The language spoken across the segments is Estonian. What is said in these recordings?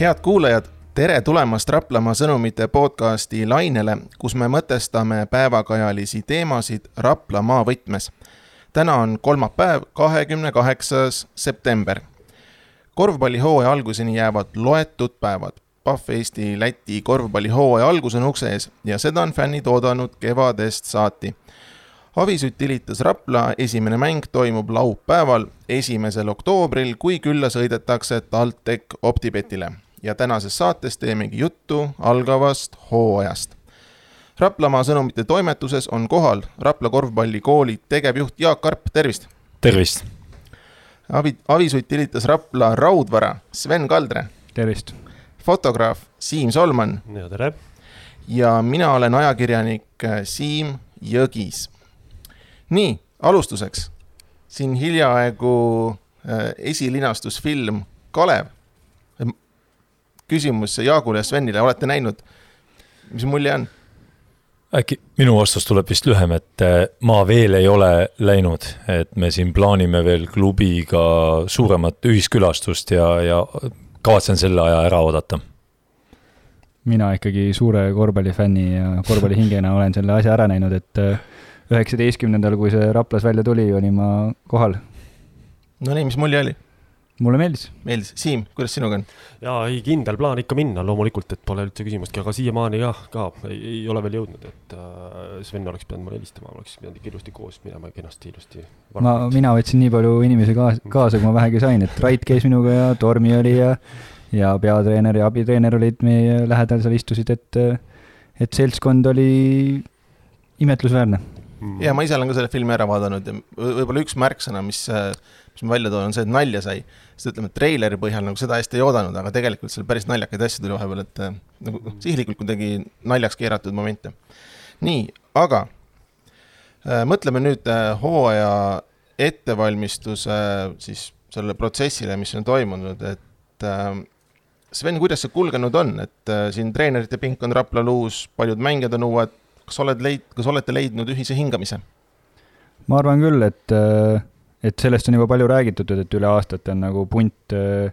head kuulajad, tere tulemast Raplamaa sõnumite podcasti lainele, kus me mõtestame päevakajalisi teemasid Raplamaa võtmes. täna on kolmapäev, kahekümne kaheksas september. korvpallihooaja alguseni jäävad loetud päevad. Pahv Eesti-Läti korvpallihooaja algus on ukse ees ja seda on fännid oodanud kevadest saati Avisütt Ilitas Rapla esimene mäng toimub laupäeval, esimesel oktoobril, kui külla sõidetakse TalTech Optibetile ja tänases saates teemegi juttu algavast hooajast. Raplamaa sõnumite toimetuses on kohal Rapla korvpallikooli tegevjuht Jaak Karp, tervist! tervist! Avi, Avisutt Ilitas Rapla raudvara Sven Kaldre. tervist! fotograaf Siim Solman. ja tere! ja mina olen ajakirjanik Siim Jõgis nii, alustuseks. siin hiljaaegu äh, esilinastusfilm Kalev. Küsimus Jaagule ja Svenile, olete näinud? mis mulje on? äkki minu vastus tuleb vist lühem, et äh, ma veel ei ole läinud, et me siin plaanime veel klubiga suuremat ühiskülastust ja, ja kavatsen selle aja ära oodata. mina ikkagi suure korvpallifänni ja korvpallihingena olen selle asja ära näinud, et äh, üheksateistkümnendal, kui see Raplas välja tuli, olin ma kohal. Nonii, mis mulje oli? Mulle meeldis. meeldis, Siim, kuidas sinuga on? jaa, ei kindel plaan ikka minna loomulikult, et pole üldse küsimustki, aga siiamaani jah, ka ei, ei ole veel jõudnud, et äh, Sven oleks pidanud mulle helistama, oleks pidanud ikka ilusti koos minema kenasti ilusti. ma, mina võtsin nii palju inimesi kaasa, kaasa, kui ma vähegi sain, et Rait käis minuga ja Tormi oli ja ja peatreener ja abitreener olid meie lähedal seal istusid, et et seltskond oli imetlusväärne mm.. ja ma ise olen ka selle filmi ära vaadanud ja võib-olla üks märksõna, mis, mis ma välja toon, on see, et nalja sai. sest ütleme, treileri põhjal nagu seda hästi ei oodanud, aga tegelikult seal päris naljakaid asju tuli vahepeal, et nagu mm. sihilikult kuidagi naljaks keeratud momente. nii, aga äh, mõtleme nüüd äh, hooaja ettevalmistuse äh, siis sellele protsessile, mis on toimunud, et äh, Sven, kuidas see kulgenud on, et äh, siin treenerite pink on Raplal uus, paljud mängijad on uued kas oled leid-, kas olete leidnud ühise hingamise? ma arvan küll, et, äh, et sellest on juba palju räägitud, et üle aastate on nagu punt äh,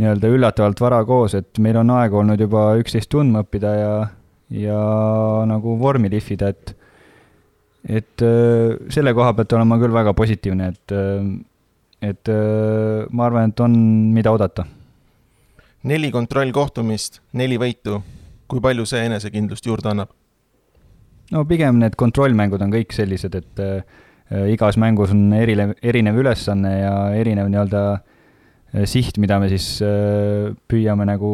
nii-öelda üllatavalt vara koos, et meil on aega olnud juba üksteist tundma õppida ja, ja nagu vormi lihvida, et et äh, selle koha pealt olen ma küll väga positiivne, et, et ma arvan, et on, mida oodata. neli kontrollkohtumist, neli võitu, kui palju see enesekindlust juurde annab? No pigem need kontrollmängud on kõik sellised, et äh, igas mängus on erinev, erinev ülesanne ja erinev nii-öelda äh, siht, mida me siis äh, püüame nagu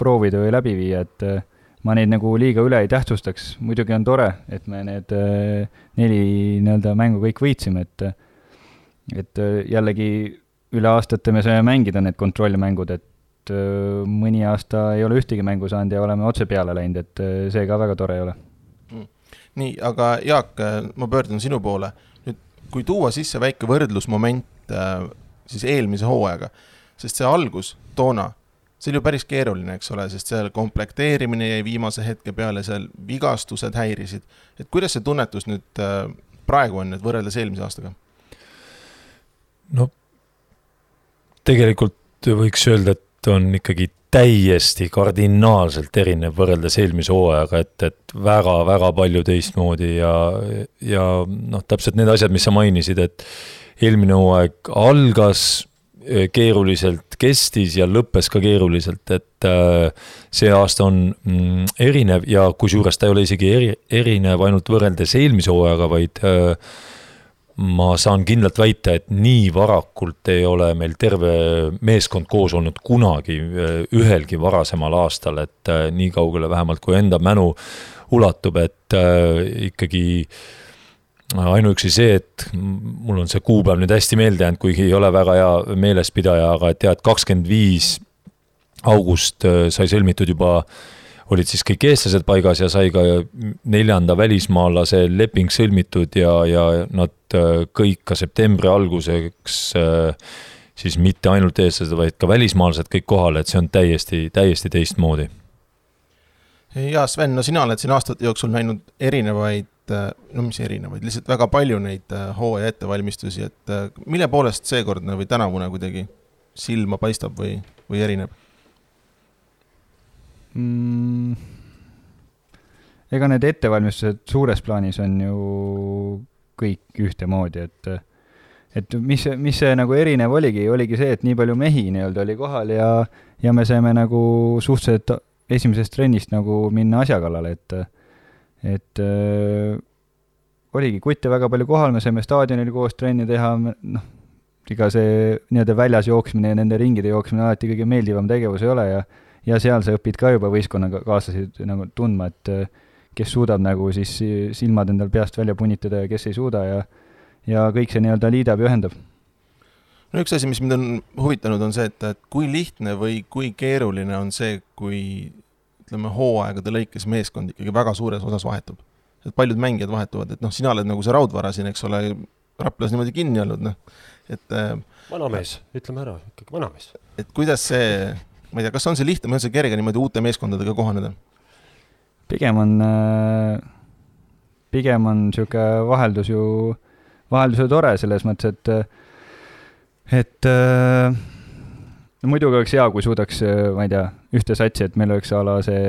proovida või läbi viia, et äh, ma neid nagu liiga üle ei tähtsustaks, muidugi on tore, et me need äh, neli nii-öelda mängu kõik võitsime, et et äh, jällegi üle aastate me saime mängida need kontrollmängud, et mõni aasta ei ole ühtegi mängu saanud ja oleme otse peale läinud, et see ka väga tore ei ole nii, aga Jaak, ma pöördun sinu poole. nüüd, kui tuua sisse väike võrdlusmoment äh, siis eelmise hooajaga, sest see algus toona, see oli ju päris keeruline, eks ole, sest seal komplekteerimine jäi viimase hetke peale, seal vigastused häirisid. et kuidas see tunnetus nüüd äh, praegu on nüüd võrreldes eelmise aastaga? no tegelikult võiks öelda, et on ikkagi täiesti kardinaalselt erinev võrreldes eelmise hooajaga, et, et väga-väga palju teistmoodi ja, ja noh, täpselt need asjad, mis sa mainisid, et eelmine hooaeg algas eh, keeruliselt, kestis ja lõppes ka keeruliselt, et äh, see aasta on mm, erinev ja kusjuures ta ei ole isegi eri, erinev ainult võrreldes eelmise hooajaga, vaid äh, ma saan kindlalt väita, et nii varakult ei ole meil terve meeskond koos olnud kunagi äh, ühelgi varasemal aastal, et äh, nii kaugele vähemalt, kui enda mälu ulatub, et äh, ikkagi ainuüksi see, et mul on see kuupäev nüüd hästi meelde jäänud, kuigi ei ole väga hea meelespidaja, aga et jah, et kakskümmend viis august sai sõlmitud juba olid siis kõik eestlased paigas ja sai ka neljanda välismaalase leping sõlmitud ja, ja nad äh, kõik ka septembri alguseks äh, siis mitte ainult eestlased, vaid ka välismaalased kõik kohal, et see on täiesti, täiesti teistmoodi. ja Sven, no sina oled siin aastate jooksul näinud erinevaid, äh, no mis erinevaid, lihtsalt väga palju neid hooaja ettevalmistusi, et mille poolest seekordne või tänavune kuidagi silma paistab või, või erineb? Mm,? ega need ettevalmistused suures plaanis on ju kõik ühtemoodi, et et mis, mis see nagu erinev oligi, oligi see, et nii palju mehi nii-öelda oli kohal ja, ja me saime nagu suhteliselt esimesest trennist nagu minna asja kallale, et, et äh, oligi kutte väga palju kohal, me saime staadionil koos trenni teha, noh, ega see nii-öelda väljas jooksmine ja nende ringide jooksmine alati kõige meeldivam tegevus ei ole ja ja seal sa õpid ka juba võistkonnakaaslasi nagu tundma, et kes suudab nagu siis silmad endal peast välja punitada ja kes ei suuda ja ja kõik see nii-öelda liidab ja ühendab. no üks asi, mis mind on huvitanud, on see, et, et kui lihtne või kui keeruline on see, kui ütleme, hooaegade lõikes meeskond ikkagi väga suures osas vahetub. et paljud mängijad vahetuvad, et noh, sina oled nagu see raudvara siin, eks ole, Raplas niimoodi kinni olnud, noh, et äh, vanamees, ütleme ära, ikkagi vanamees. et kuidas see, ma ei tea, kas on see lihtne või on see kerge niimoodi uute meeskondadega kohaneda? pigem on, äh, pigem on niisugune vaheldus ju, vaheldus ju tore selles mõttes, et, et no muidugi oleks hea, kui suudaks, ma ei tea, ühte satsi, et meil oleks a la see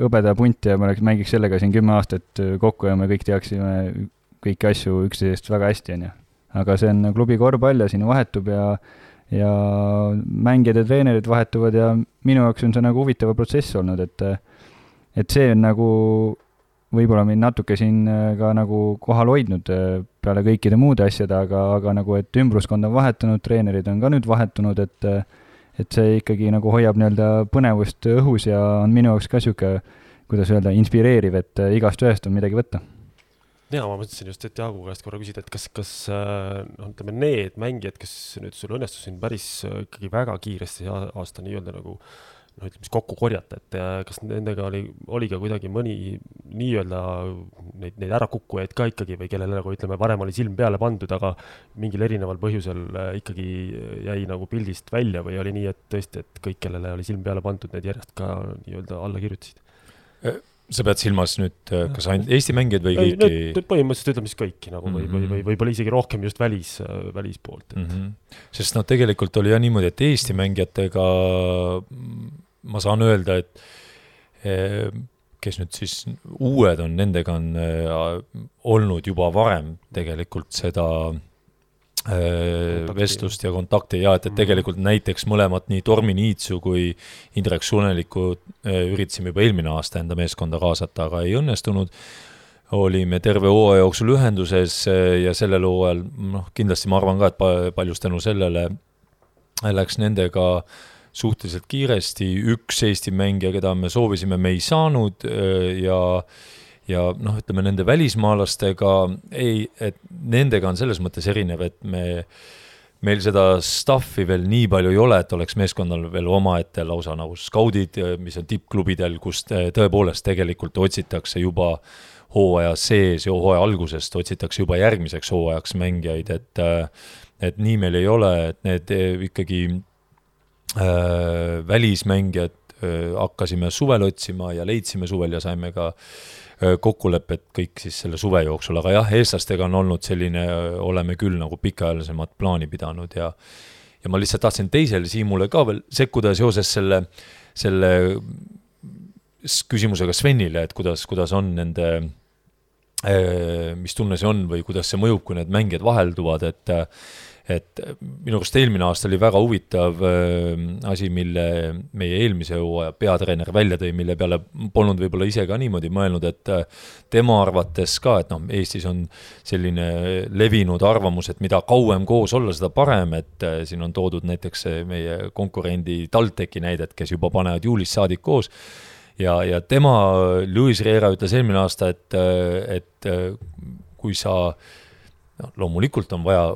hõbedapunt ja me oleks, mängiks sellega siin kümme aastat kokku ja me kõik teaksime kõiki asju üksteisest väga hästi, on ju. aga see on klubi korvpall ja siin vahetub ja ja mängijad ja treenerid vahetuvad ja minu jaoks on see nagu huvitav protsess olnud, et et see on nagu võib-olla mind natuke siin äh, ka nagu kohal hoidnud äh, peale kõikide muude asjade, aga, aga nagu, et ümbruskond on vahetunud, treenerid on ka nüüd vahetunud, et äh, et see ikkagi nagu hoiab nii-öelda põnevust õhus ja on minu jaoks ka niisugune, kuidas öelda, inspireeriv, et igast ühest on midagi võtta jaa, ma mõtlesin just, et Jaagu käest korra küsida, et kas, kas noh, ütleme need mängijad, kes nüüd sul õnnestus siin päris ikkagi väga kiiresti aasta nii-öelda nagu äh, noh, ütleme siis kokku korjata, et äh, kas nendega oli, oli ka kuidagi mõni nii-öelda neid, neid ärakukkujaid ka ikkagi või kellele nagu ütleme, varem oli silm peale pandud, aga mingil erineval põhjusel äh, ikkagi jäi nagu pildist välja või oli nii, et tõesti, et kõik, kellele oli silm peale pandud, need järjest ka nii-öelda alla kirjutasid? Äh, sa pead silmas nüüd kas ainult Eesti mängijaid või kõiki? põhimõtteliselt ütleme siis kõiki nagu või mm, -hmm. või, või mhm. võib-olla isegi rohkem just välis, välispoolt et... mm. -hmm. sest noh, tegelikult oli jah niimoodi, et Eesti mängijatega ma saan öelda, et eh, kes nüüd siis uued on, nendega on olnud juba varem tegelikult seda eh, vestlust ja kontakti ja et, et mhm. tegelikult näiteks mõlemat, nii Tormi Niitsu kui Indrek Sunelikku üritasime juba eelmine aasta enda meeskonda kaasata, aga ei õnnestunud. olime terve hooaja jooksul ühenduses ja sellel hooajal, noh, kindlasti ma arvan ka, et paljus tänu sellele läks nendega äh, suhteliselt kiiresti, üks Eesti mängija, keda me soovisime, me ei saanud ja ja noh, ütleme nende välismaalastega ei, et nendega on selles mõttes erinev, et me, meil seda stuff'i veel nii palju ei ole, et oleks meeskonnal veel omaette lausa nagu skaudid, mis on tippklubidel, kus tõepoolest tegelikult otsitakse juba hooaja sees ja hooaja algusest otsitakse juba järgmiseks hooajaks mängijaid, et et nii meil ei ole, et need ikkagi Äh, välismängijad äh, hakkasime suvel otsima ja leidsime suvel ja saime ka äh, kokkulepped kõik siis selle suve jooksul, aga jah, eestlastega on olnud selline, oleme küll nagu pikaajalisemat plaani pidanud ja ja ma lihtsalt tahtsin teisele Siimule ka veel sekkuda seoses selle, selle küsimusega Svenile, et kuidas, kuidas on nende mis tunne see on või kuidas see mõjub, kui need mängijad vahelduvad, et et minu arust eelmine aasta oli väga huvitav äh, asi, mille meie eelmise hooaja peatreener välja tõi, mille peale polnud võib-olla ise ka niimoodi mõelnud, et äh, tema arvates ka, et noh, Eestis on selline levinud arvamus, et mida kauem koos olla, seda parem, et äh, siin on toodud näiteks meie konkurendi TalTechi näidet, kes juba panevad juulist saadik koos. Ja, ja tema, Luis Riera ütles eelmine aasta, et, et kui sa, noh, loomulikult on vaja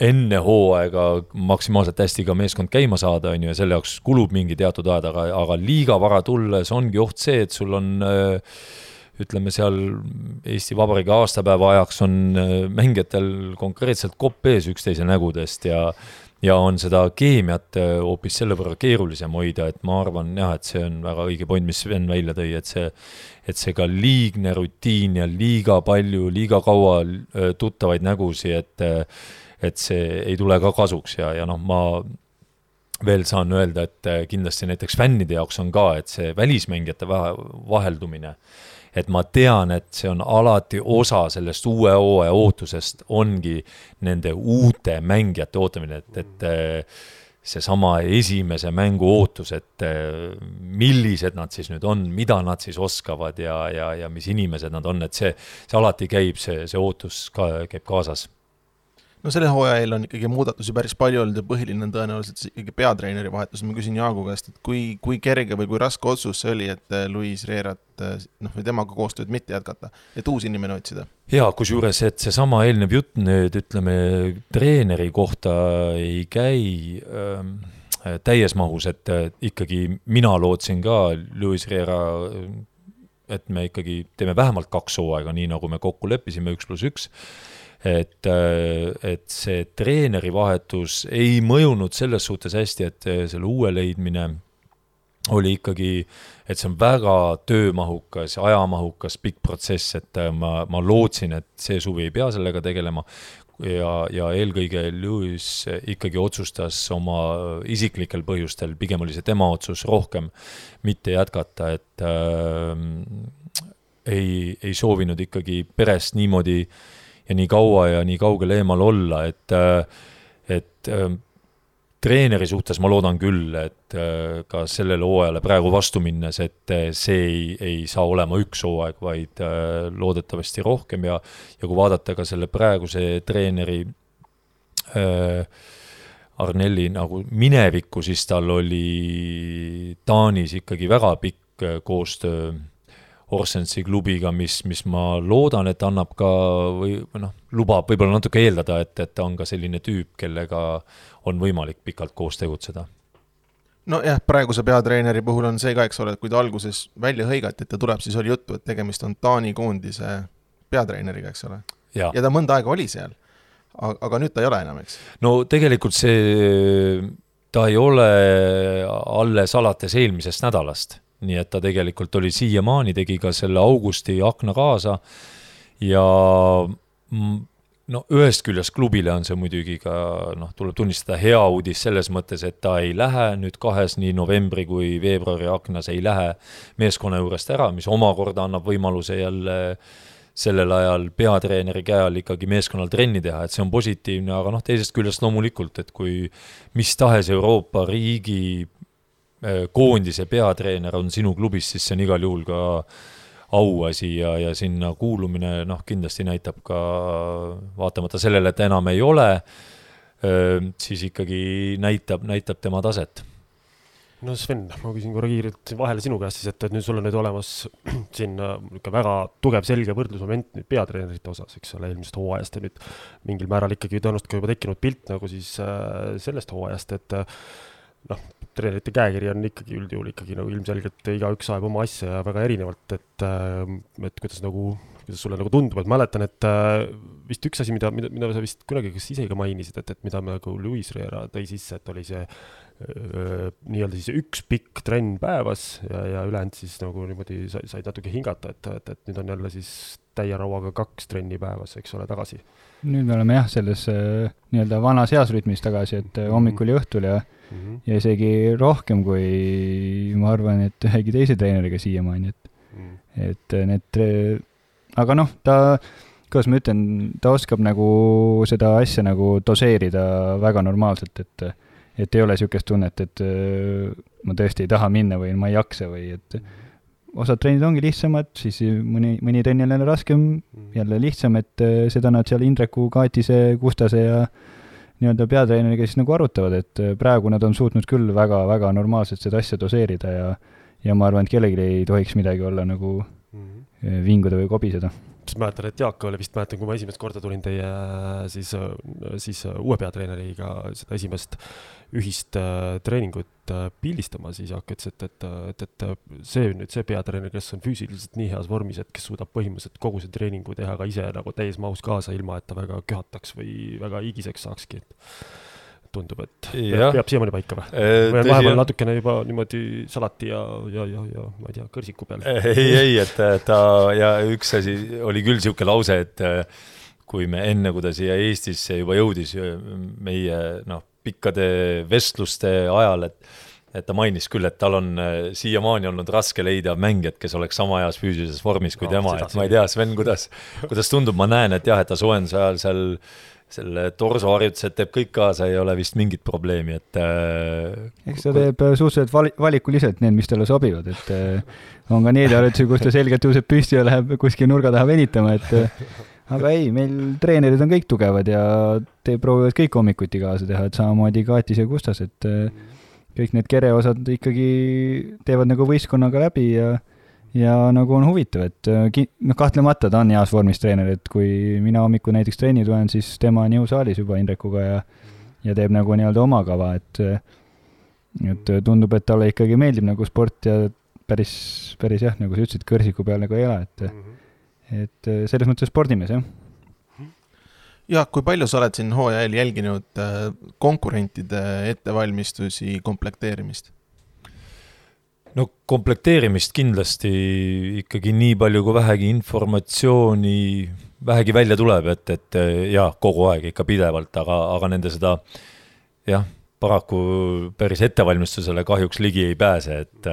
enne hooaega maksimaalselt hästi ka meeskond käima saada, on ju, ja selle jaoks kulub mingi teatud aeg, aga, aga liiga vara tulles ongi oht see, et sul on ütleme seal Eesti Vabariigi aastapäeva ajaks on mängijatel konkreetselt kopp ees üksteise nägudest ja ja on seda keemiat hoopis selle võrra keerulisem hoida, et ma arvan jah, et see on väga õige point, mis Sven välja tõi, et see, et see ka liigne rutiin ja liiga palju, liiga kaua tuttavaid nägusid, et et see ei tule ka kasuks ja, ja noh, ma veel saan öelda, et äh, kindlasti näiteks fännide jaoks on ka, et see välismängijate vaheldumine, et ma tean, et see on alati osa sellest uue hooaja ootusest, ongi nende uute mängijate ootamine, et, et äh, seesama esimese mängu ootus, et äh, millised nad siis nüüd on, mida nad siis oskavad ja, ja, ja mis inimesed nad on, et see, see alati käib, see, see ootus ka käib kaasas no selle hooaja eel on ikkagi muudatusi päris palju olnud ja põhiline on tõenäoliselt ikkagi peatreeneri vahetus, ma küsin Jaagu käest, et kui, kui kerge või kui raske otsus see oli, et äh, Luis Reerat äh, noh, või temaga koostööd mitte jätkata, et uus inimene otsida? jaa, kusjuures, et seesama eelnev jutt nüüd ütleme, treeneri kohta ei käi ähm, täies mahus, et äh, ikkagi mina lootsin ka Luis Reera et me ikkagi teeme vähemalt kaks hooaega, nii nagu me kokku leppisime, üks pluss üks et, äh, et see treeneri vahetus ei mõjunud selles suhtes hästi, et äh, selle uue leidmine oli ikkagi, et see on väga töömahukas, ajamahukas, pikk protsess, et äh, ma, ma lootsin, et see suvi ei pea sellega tegelema. Ja, ja eelkõige Lewis ikkagi otsustas oma isiklikel põhjustel, pigem oli see tema otsus rohkem mitte jätkata, et äh, ei, ei soovinud ikkagi perest niimoodi äh, ja nii kaua ja nii kaugel eemal olla, et, äh, et äh, treeneri suhtes ma loodan küll, et äh, ka sellele hooajale praegu vastu minnes, et see ei, ei saa olema üks hooaeg, vaid loodetavasti rohkem ja, ja kui vaadata ka selle praeguse treeneri äh, Arnelli nagu minevikku, siis tal oli Taanis ikkagi väga pikk koostöö Orsensi klubiga, mis, mis ma loodan, et annab ka või noh, lubab võib-olla natuke eeldada, et, et ta on ka selline tüüp, kellega on võimalik pikalt koos tegutseda nojah, praeguse peatreeneri puhul on see ka, eks ole, et kui ta alguses välja hõigati, et ta tuleb, siis oli juttu, et tegemist on Taani koondise peatreeneriga, eks ole. ja ta mõnda aega oli seal. aga nüüd ta ei ole enam, eks? no tegelikult see, ta ei ole alles alates eelmisest nädalast nii et ta tegelikult oli siiamaani, tegi ka selle augusti akna kaasa. Ja no ühest küljest klubile on see muidugi ka noh, tuleb tunnistada hea uudis selles mõttes, et ta ei lähe nüüd kahes, nii novembri kui veebruari aknas ei lähe meeskonna juurest ära, mis omakorda annab võimaluse jälle sellel ajal peatreeneri käe all ikkagi meeskonnal trenni teha, et see on positiivne, aga noh, teisest küljest loomulikult, et kui mis tahes Euroopa riigi koondise peatreener on sinu klubis, siis see on igal juhul ka auasi ja, ja sinna kuulumine noh, kindlasti näitab ka, vaatamata sellele, et enam ei ole, äh, siis ikkagi näitab, näitab tema taset. No Sven, ma küsin korra kiirelt vahele sinu käest siis, et, et nüüd sul on nüüd olemas siin äh, niisugune väga tugev, selge võrdlusmoment nüüd peatreenerite osas, eks ole, eelmisest hooajast ja nüüd mingil määral ikkagi tõenäoliselt ka juba tekkinud pilt nagu siis äh, sellest hooajast, et äh, noh, treenerite käekiri on ikkagi üldjuhul ikkagi nagu ilmselgelt igaüks ajab oma asja ja väga erinevalt, et, äh, et kuidas nagu, kuidas sulle nagu tundub, et mäletan, et äh, vist üks asi, mida, mida, mida sa vist kunagi kas ise ka mainisid, et, et mida nagu Luis Riera tõi sisse, et oli see äh, nii-öelda siis üks pikk trenn päevas ja, ja ülejäänud siis nagu niimoodi said, said natuke hingata, et, et, et nüüd on jälle siis täie rauaga kaks trenni päevas, eks ole, tagasi. nüüd me oleme jah, selles nii-öelda vanas heas rütmis tagasi, et hommikul ja õhtul ja mm -hmm. ja isegi rohkem kui ma arvan, et ühegi teise treeneriga siiamaani, et mm, -hmm. et need, aga noh, ta, kuidas ma ütlen, ta oskab nagu seda asja nagu doseerida väga normaalselt, et et ei ole niisugust tunnet, et ma tõesti ei taha minna või ma ei jaksa või et osad trennid ongi lihtsamad, siis mõni, mõni trenn jälle raskem, mhm. jälle lihtsam, et seda nad seal Indreku, Kaatise, Gustase ja nii-öelda peatreeneriga siis nagu arutavad, et äh, praegu nad on suutnud küll väga-väga normaalselt seda asja doseerida ja ja ma arvan, et kellelgi ei tohiks midagi olla nagu mm. vinguda või kobiseda siis mäletan, et Jaak oli vist, mäletan, kui ma esimest korda tulin teie siis, siis uue peatreeneriga seda esimest ühist äh, treeningut äh, pildistama, siis Jaak ütles, et, et, et, et see nüüd see peatreener, kes on füüsiliselt nii heas vormis, et kes suudab põhimõtteliselt kogu see treeningu teha ka ise nagu täismahus kaasa, ilma et ta väga köhataks või väga higiseks saakski, et tundub, et ja. peab siiamaani paika või e,? või on vahepeal natukene juba niimoodi salati ja, ja, ja, ja ma ei tea, kõrsiku peal? ei, ei, et ta ja üks asi oli küll niisugune lause, et kui me enne, kui ta siia Eestisse juba jõudis, meie noh, pikkade vestluste ajal, et et ta mainis küll, et tal on äh, siiamaani olnud raske leida mängijat, kes oleks sama heas füüsilises vormis kui no, tema, et ma ei tea, Sven, kuidas, kuidas tundub, ma näen, et jah, et ta soojenduse ajal seal selle torsoharjutused teeb kõik kaasa, ei ole vist mingit probleemi, et äh, eks ta teeb äh, suhteliselt vali-, valikuliselt need, mis talle sobivad, et äh, on ka neid harjutusi, kus ta selgelt tõuseb püsti ja läheb kuskil nurga taha venitama, et äh, aga ei, meil treenerid on kõik tugevad ja te proovivad kõik hommikuti kaasa teha, et samamoodi Kaatis ja Gustas, et äh, kõik need kereosad ikkagi teevad nagu võistkonnaga läbi ja ja nagu on huvitav, et äh, noh, kahtlemata ta on heas vormis treener, et kui mina hommikul näiteks trenni tulen, siis tema on jõusaalis juba Indrekuga ja ja teeb nagu nii-öelda oma kava, et et tundub, et talle ikkagi meeldib nagu sport ja päris, päris jah, nagu sa ütlesid, kõrsiku peal nagu ei ela, et mm -hmm. et selles mõttes spordimees, jah. Jaak, kui palju sa oled siin hooaja eel jälginud äh, konkurentide ettevalmistusi, komplekteerimist? No komplekteerimist kindlasti ikkagi nii palju, kui vähegi informatsiooni vähegi välja tuleb, et, et jaa, kogu aeg ikka pidevalt, aga, aga nende seda jah, paraku päris ettevalmistusele kahjuks ligi ei pääse, et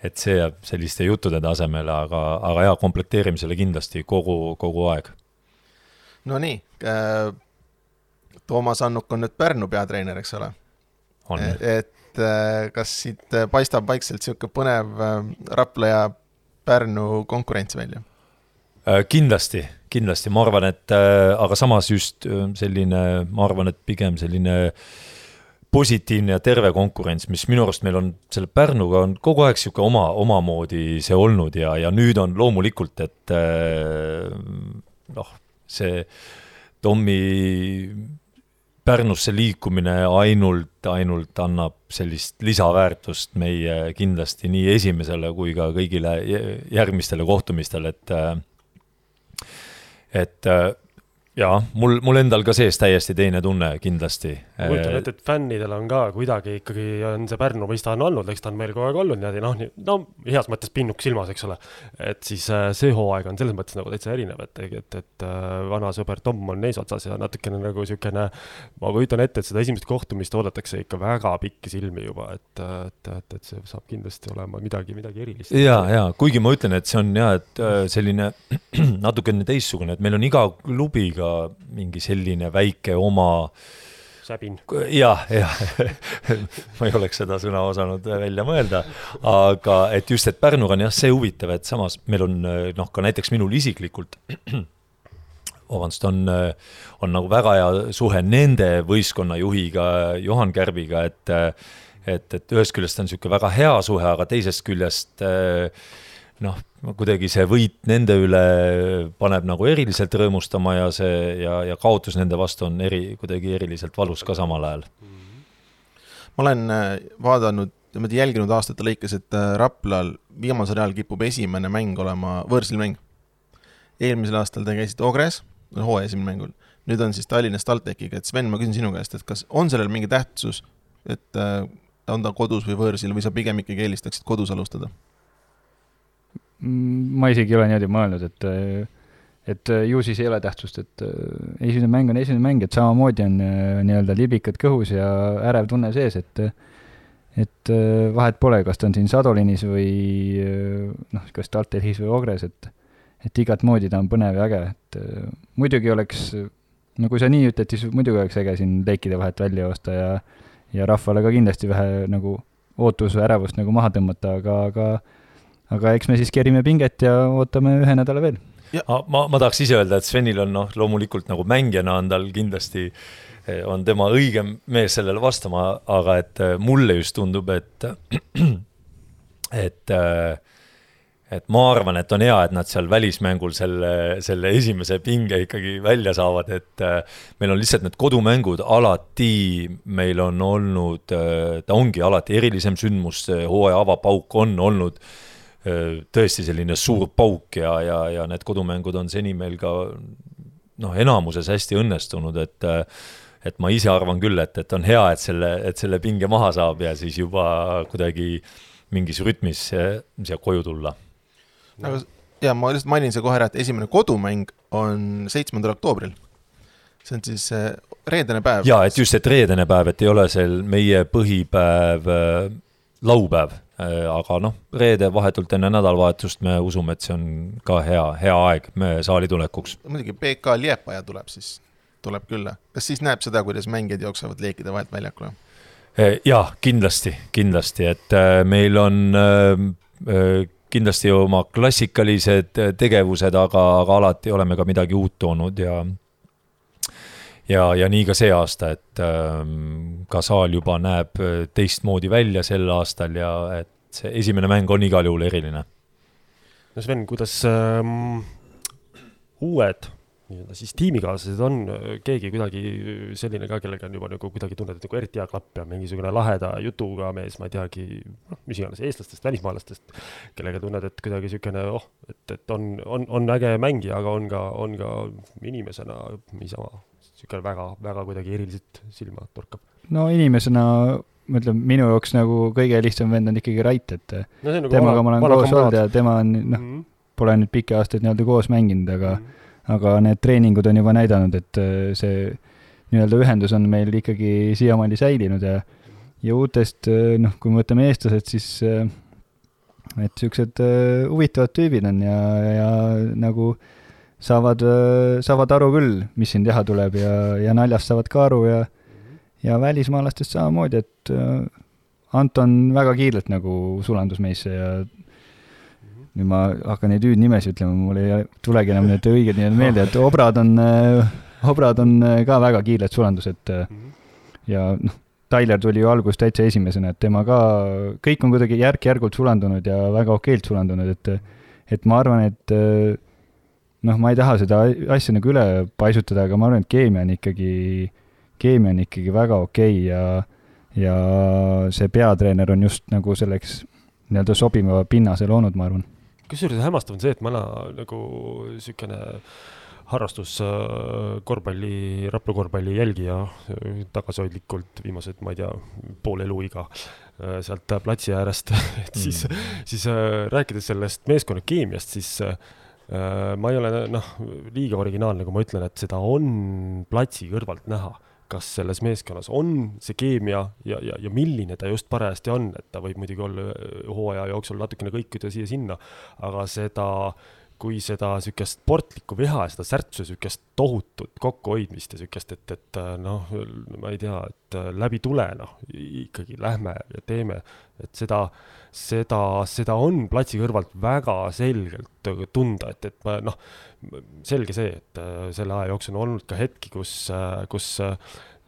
et see jääb selliste juttude tasemele, aga, aga jaa, komplekteerimisele kindlasti kogu, kogu aeg. Nonii äh,, Toomas Annuk on nüüd Pärnu peatreener, eks ole? et et äh, kas siit äh, paistab vaikselt niisugune põnev äh, Rapla ja Pärnu konkurents välja? kindlasti, kindlasti, ma arvan, et aga samas just selline, ma arvan, et pigem selline positiivne ja terve konkurents, mis minu arust meil on selle Pärnuga on kogu aeg niisugune oma, omamoodi see olnud ja, ja nüüd on loomulikult, et noh, see Tommi Pärnusse liikumine ainult, ainult annab sellist lisaväärtust meie kindlasti nii esimesele kui ka kõigile järgmistele kohtumistele, et et jaa, mul, mul endal ka sees täiesti teine tunne kindlasti. ma kujutan ette, et fännidel on ka kuidagi ikkagi on see Pärnu, mis ta on olnud, eks ta on meil kogu aeg olnud niimoodi noh, no heas mõttes pinnuk silmas, eks ole. et siis äh, see hooaeg on selles mõttes nagu täitsa erinev, et, et, et äh, vana sõber Tom on eesotsas ja natukene nagu niisugune, ma kujutan ette, et seda esimest kohtumist oodatakse ikka väga pikki silmi juba, et, et, et, et see saab kindlasti olema midagi, midagi erilist. ja, ja kuigi ma ütlen, et see on ja, et äh, selline natukene teistsugune, et meil on iga klubiga mingi selline väike oma säbin. jah, jah ma ei oleks seda sõna osanud välja mõelda, aga et just, et Pärnuga on jah see huvitav, et samas meil on noh, ka näiteks minul isiklikult vabandust, on, on nagu väga hea suhe nende võistkonna juhiga, Johan Kärbiga, et et, et ühest küljest on niisugune väga hea suhe, aga teisest küljest äh, noh, kuidagi see võit nende üle paneb nagu eriliselt rõõmustama ja see ja, ja kaotus nende vastu on eri, kuidagi eriliselt valus ka samal ajal. ma olen äh, vaadanud, niimoodi jälginud aastate lõikes, et äh, Raplal viimasel ajal kipub esimene mäng olema võõrsil mäng. eelmisel aastal te käisite Ogres, hooaja esimene mängul, nüüd on siis Tallinnas TalTechiga, et Sven, ma küsin sinu käest, et kas on sellel mingi tähtsus, et äh, on ta kodus või võõrsil või sa pigem ikkagi eelistaksid kodus alustada? Ma isegi ei ole niimoodi mõelnud, et et ju siis ei ole tähtsust, et esimene mäng on esimene mäng, et samamoodi on nii-öelda libikad kõhus ja ärev tunne sees, et et vahet pole, kas ta on siin Sadolinis või noh, kas Taltelhis või Ogres, et et igat moodi ta on põnev ja äge, et muidugi oleks, no kui sa nii ütled, siis muidugi oleks äge siin leikide vahet välja joosta ja ja rahvale ka kindlasti vähe nagu ootus, ärevust nagu maha tõmmata, aga, aga aga eks me siis kerime pinget ja ootame ühe nädala veel. ma, ma tahaks ise öelda, et Svenil on noh, loomulikult nagu mängijana on tal kindlasti, eh, on tema õigem mees sellele vastama, aga et eh, mulle just tundub, et, et eh, et ma arvan, et on hea, et nad seal välismängul selle, selle esimese pinge ikkagi välja saavad, et meil on lihtsalt need kodumängud alati, meil on olnud, ta ongi alati erilisem sündmus, hooaja avapauk on olnud tõesti selline suur pauk ja, ja, ja need kodumängud on seni meil ka noh, enamuses hästi õnnestunud, et et ma ise arvan küll, et, et on hea, et selle, et selle pinge maha saab ja siis juba kuidagi mingis rütmis siia koju tulla. aga ja ma lihtsalt mainin siia kohe ära, et esimene kodumäng on seitsmendal oktoobril. see on siis äh, reedene päev. ja et just, et reedene päev, et ei ole seal meie põhipäev äh, laupäev äh,, aga noh, reede vahetult enne nädalavahetust me usume, et see on ka hea, hea aeg saali tulekuks. muidugi BK Liepaja tuleb siis, tuleb külla. kas siis näeb seda, kuidas mängijad jooksevad leekide vahelt väljakule? Äh, jaa, kindlasti, kindlasti, et äh, meil on äh, kindlasti oma klassikalised tegevused, aga, aga alati oleme ka midagi uut toonud ja ja, ja nii ka see aasta, et ähm, ka saal juba näeb teistmoodi välja sel aastal ja et see esimene mäng on igal juhul eriline. no Sven, kuidas ähm, uued nii-öelda siis tiimikaaslased on keegi kuidagi selline ka, kellega on juba nagu kuidagi tunned, et nagu eriti hea klapp ja mingisugune laheda jutuga mees, ma ei teagi, noh, mis iganes, eestlastest, välismaalastest, kellega tunned, et kuidagi niisugune oh, et, et on, on, on äge mängija, aga on ka, on ka inimesena niisama niisugune väga, väga kuidagi eriliselt silma torkab. no inimesena ma ütlen, minu jaoks nagu kõige lihtsam vend on ikkagi Rait, et no, nagu temaga ma olen koos olnud ja tema on noh mm -hmm., pole nüüd pikki aastaid nii-öelda koos mänginud, aga mm -hmm aga need treeningud on juba näidanud, et äh, see nii-öelda ühendus on meil ikkagi siiamaani säilinud ja ja uutest, äh, noh, kui me võtame eestlased, siis äh, et niisugused huvitavad tüübid on ja, ja nagu saavad, saavad aru küll, mis siin teha tuleb ja, ja naljast saavad ka aru ja ja välismaalastest samamoodi, et Anton väga kiirelt nagu sulandus meisse ja nüüd ma hakkan neid hüüdnimesid ütlema, mul ei tulegi enam need õiged nimed meelde, et obrad on, obrad on ka väga kiired sulandused ja noh, Tyler tuli ju alguses täitsa esimesena, et tema ka, kõik on kuidagi järk-järgult sulandunud ja väga okeilt sulandunud, et et ma arvan, et noh, ma ei taha seda asja nagu üle paisutada, aga ma arvan, et keemia on ikkagi, keemia on ikkagi väga okei okay ja ja see peatreener on just nagu selleks nii-öelda sobiva pinnase loonud, ma arvan kusjuures hämmastav on see, et mana nagu niisugune harrastus äh, korvpalli, Rapla korvpalli jälgija äh, tagasihoidlikult viimased, ma ei tea, pool eluiga äh, sealt platsi äärest et siis mm., siis rääkides sellest meeskonna keemiast, siis ma ei ole noh, liiga originaalne, kui ma ütlen, et seda on platsi kõrvalt näha kas selles meeskonnas on see keemia ja, ja, ja milline ta just parajasti on, et ta võib muidugi olla äh, hooaja jooksul natukene kõikuda siia-sinna, aga seda, kui seda niisugust sportlikku viha seda särtsu, niisugust tohutut kokkuhoidmist ja niisugust, et, et äh, noh, ma ei tea, et äh, läbi tule, noh, ikkagi lähme ja teeme, et seda, seda, seda on platsi kõrvalt väga selgelt tunda, et, et ma noh, selge see, et äh, selle aja jooksul on olnud ka hetki, kus, äh, kus äh,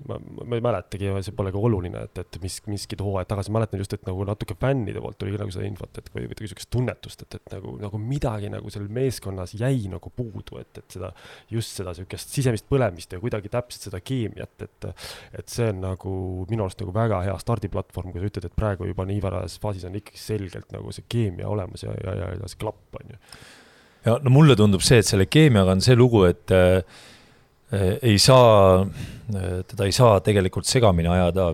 ma, ma ei mäletagi see pole ka oluline, et, et mis, miskid hooajad tagasi, mäletan just, et nagu natuke fännide poolt tuli nagu seda infot, et või kuidagi niisugust tunnetust, et, et nagu, nagu midagi nagu seal meeskonnas jäi nagu puudu, et, et seda, just seda niisugust sisemist põlemist ja kuidagi täpselt seda keemiat, et, et see on nagu minu arust nagu väga hea stardiplatvorm, kui sa ütled, et praegu juba nii varajases faasis on ikkagi selgelt nagu see keemia olemas ja, ja, ja, ja see klapp, on ju. Ja no mulle tundub see, et selle keemiaga on see lugu, et äh ei saa, äh, teda ei saa tegelikult segamini ajada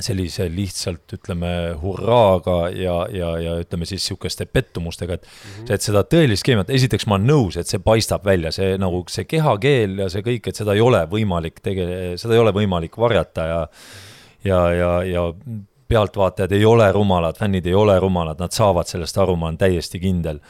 sellise lihtsalt ütleme hurraaga ja, ja, ja ütleme siis sihukeste pettumustega, et mm -hmm. et seda tõelist keemiat, esiteks ma olen nõus, et see paistab välja, see nagu see kehakeel ja see kõik, et seda ei ole võimalik tege-, seda ei ole võimalik varjata ja ja, ja, ja pealtvaatajad ei ole rumalad, fännid ei ole rumalad, nad saavad sellest aru, ma olen täiesti kindel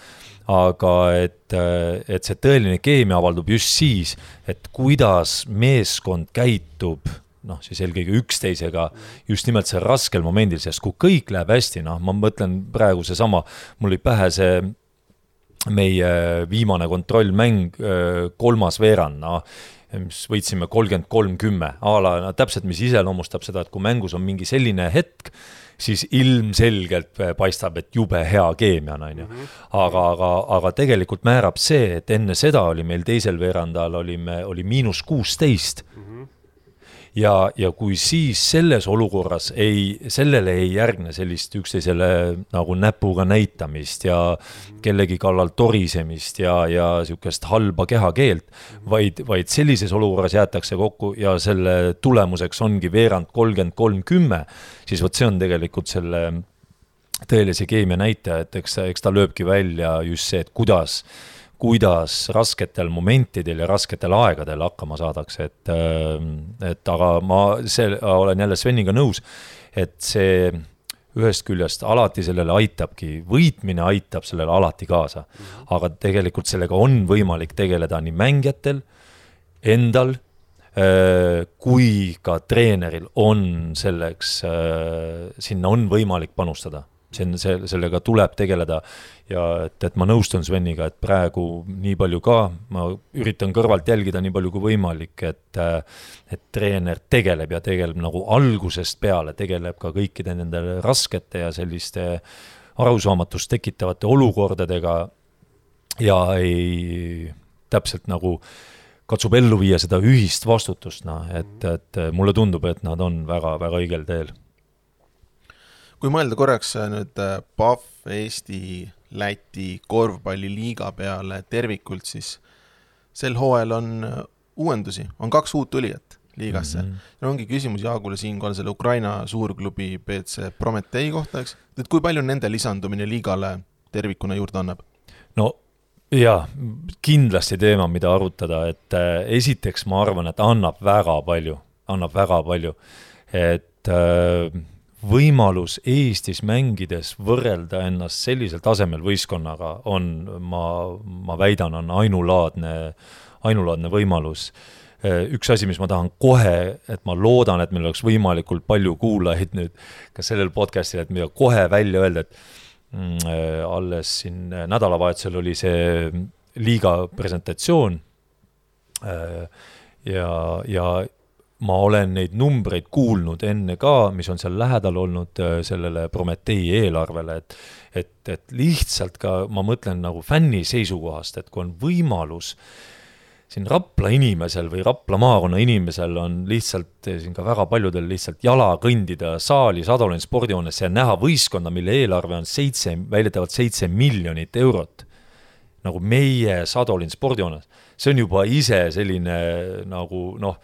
aga et, et see tõeline keemia avaldub just siis, et kuidas meeskond käitub noh, siis eelkõige üksteisega just nimelt see raskel momendil, sest kui kõik läheb hästi, noh, ma mõtlen praegu seesama, mul oli pähe see meie viimane kontrollmäng, kolmas veerand, noh, mis võitsime kolmkümmend kolm, kümme, a la no, täpselt, mis iseloomustab seda, et kui mängus on mingi selline hetk, siis ilmselgelt paistab, et jube hea keemia on, on ju. Aga, aga, aga tegelikult määrab see, et enne seda oli meil teisel veerandajal olime, oli miinus kuusteist mm. -hmm ja, ja kui siis selles olukorras ei, sellele ei järgne sellist üksteisele nagu näpuga näitamist ja kellegi kallal torisemist ja, ja sihukest halba kehakeelt, vaid, vaid sellises olukorras jäetakse kokku ja selle tulemuseks ongi veerand kolmkümmend kolm, kümme, siis vot see on tegelikult selle tõelise keemia näitaja, et eks, eks ta lööbki välja just see, et kuidas kuidas rasketel momentidel ja rasketel aegadel hakkama saadakse, et, et aga ma see, olen jälle Sveniga nõus, et see ühest küljest alati sellele aitabki, võitmine aitab sellele alati kaasa. aga tegelikult sellega on võimalik tegeleda nii mängijatel, endal, kui ka treeneril on selleks, sinna on võimalik panustada see on, see, sellega tuleb tegeleda. Ja et, et ma nõustun Sveniga, et praegu nii palju ka, ma üritan kõrvalt jälgida nii palju kui võimalik, et et treener tegeleb ja tegeleb nagu algusest peale, tegeleb ka kõikide nende raskete ja selliste arusaamatust tekitavate olukordadega ja ei, täpselt nagu katsub ellu viia seda ühist vastutust, noh, et, et mulle tundub, et nad on väga-väga õigel teel kui mõelda korraks äh, nüüd äh, PAF Eesti, Läti korvpalliliiga peale tervikult, siis sel hooajal on äh, uuendusi, on kaks uut tulijat liigasse mm. -hmm. ja ongi küsimus Jaagule siinkohal selle Ukraina suurklubi BC Prometee kohta, eks, et kui palju nende lisandumine liigale tervikuna juurde annab? no jaa, kindlasti teema, mida arutada, et esiteks ma arvan, et annab väga palju, annab väga palju, et äh, võimalus Eestis mängides võrrelda ennast sellisel tasemel võistkonnaga on, ma, ma väidan, on ainulaadne, ainulaadne võimalus. üks asi, mis ma tahan kohe, et ma loodan, et meil oleks võimalikult palju kuulajaid nüüd ka sellel podcast'il, et mida kohe välja öelda, et mm, alles siin nädalavahetusel oli see liiga presentatsioon ja, ja ma olen neid numbreid kuulnud enne ka, mis on seal lähedal olnud äh, sellele Prometee eelarvele, et et, et lihtsalt ka ma mõtlen nagu fänni seisukohast, et kui on võimalus siin Rapla inimesel või Rapla maakonna inimesel on lihtsalt eh, siin ka väga paljudel lihtsalt jala kõndida saali Sadolin spordihoonesse ja näha võistkonda, mille eelarve on seitse, väidetavalt seitse miljonit eurot. Nagu meie Sadolin spordihoones, see on juba ise selline nagu noh,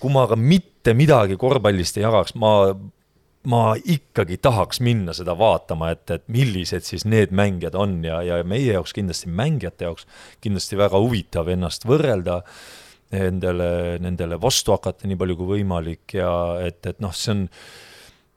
kui ma ka mitte midagi korvpallist ei jagaks, ma, ma ikkagi tahaks minna seda vaatama, et, et millised siis need mängijad on ja, ja meie jaoks kindlasti, mängijate jaoks kindlasti väga huvitav ennast võrrelda nendele, nendele vastu hakata nii palju kui võimalik ja et, et noh, see on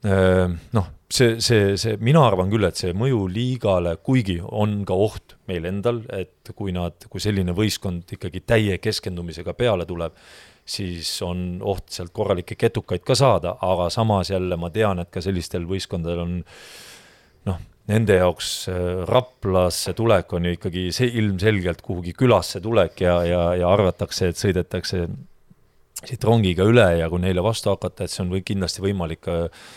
noh, see, see, see, mina arvan küll, et see mõju liigale, kuigi on ka oht meil endal, et kui nad, kui selline võistkond ikkagi täie keskendumisega peale tuleb, siis on oht sealt korralikke ketukaid ka saada, aga samas jälle ma tean, et ka sellistel võistkondadel on noh, nende jaoks Raplasse tulek on ju ikkagi see ilmselgelt kuhugi külasse tulek ja, ja, ja arvatakse, et sõidetakse siit rongiga üle ja kui neile vastu hakata, et see on või kindlasti võimalik äh,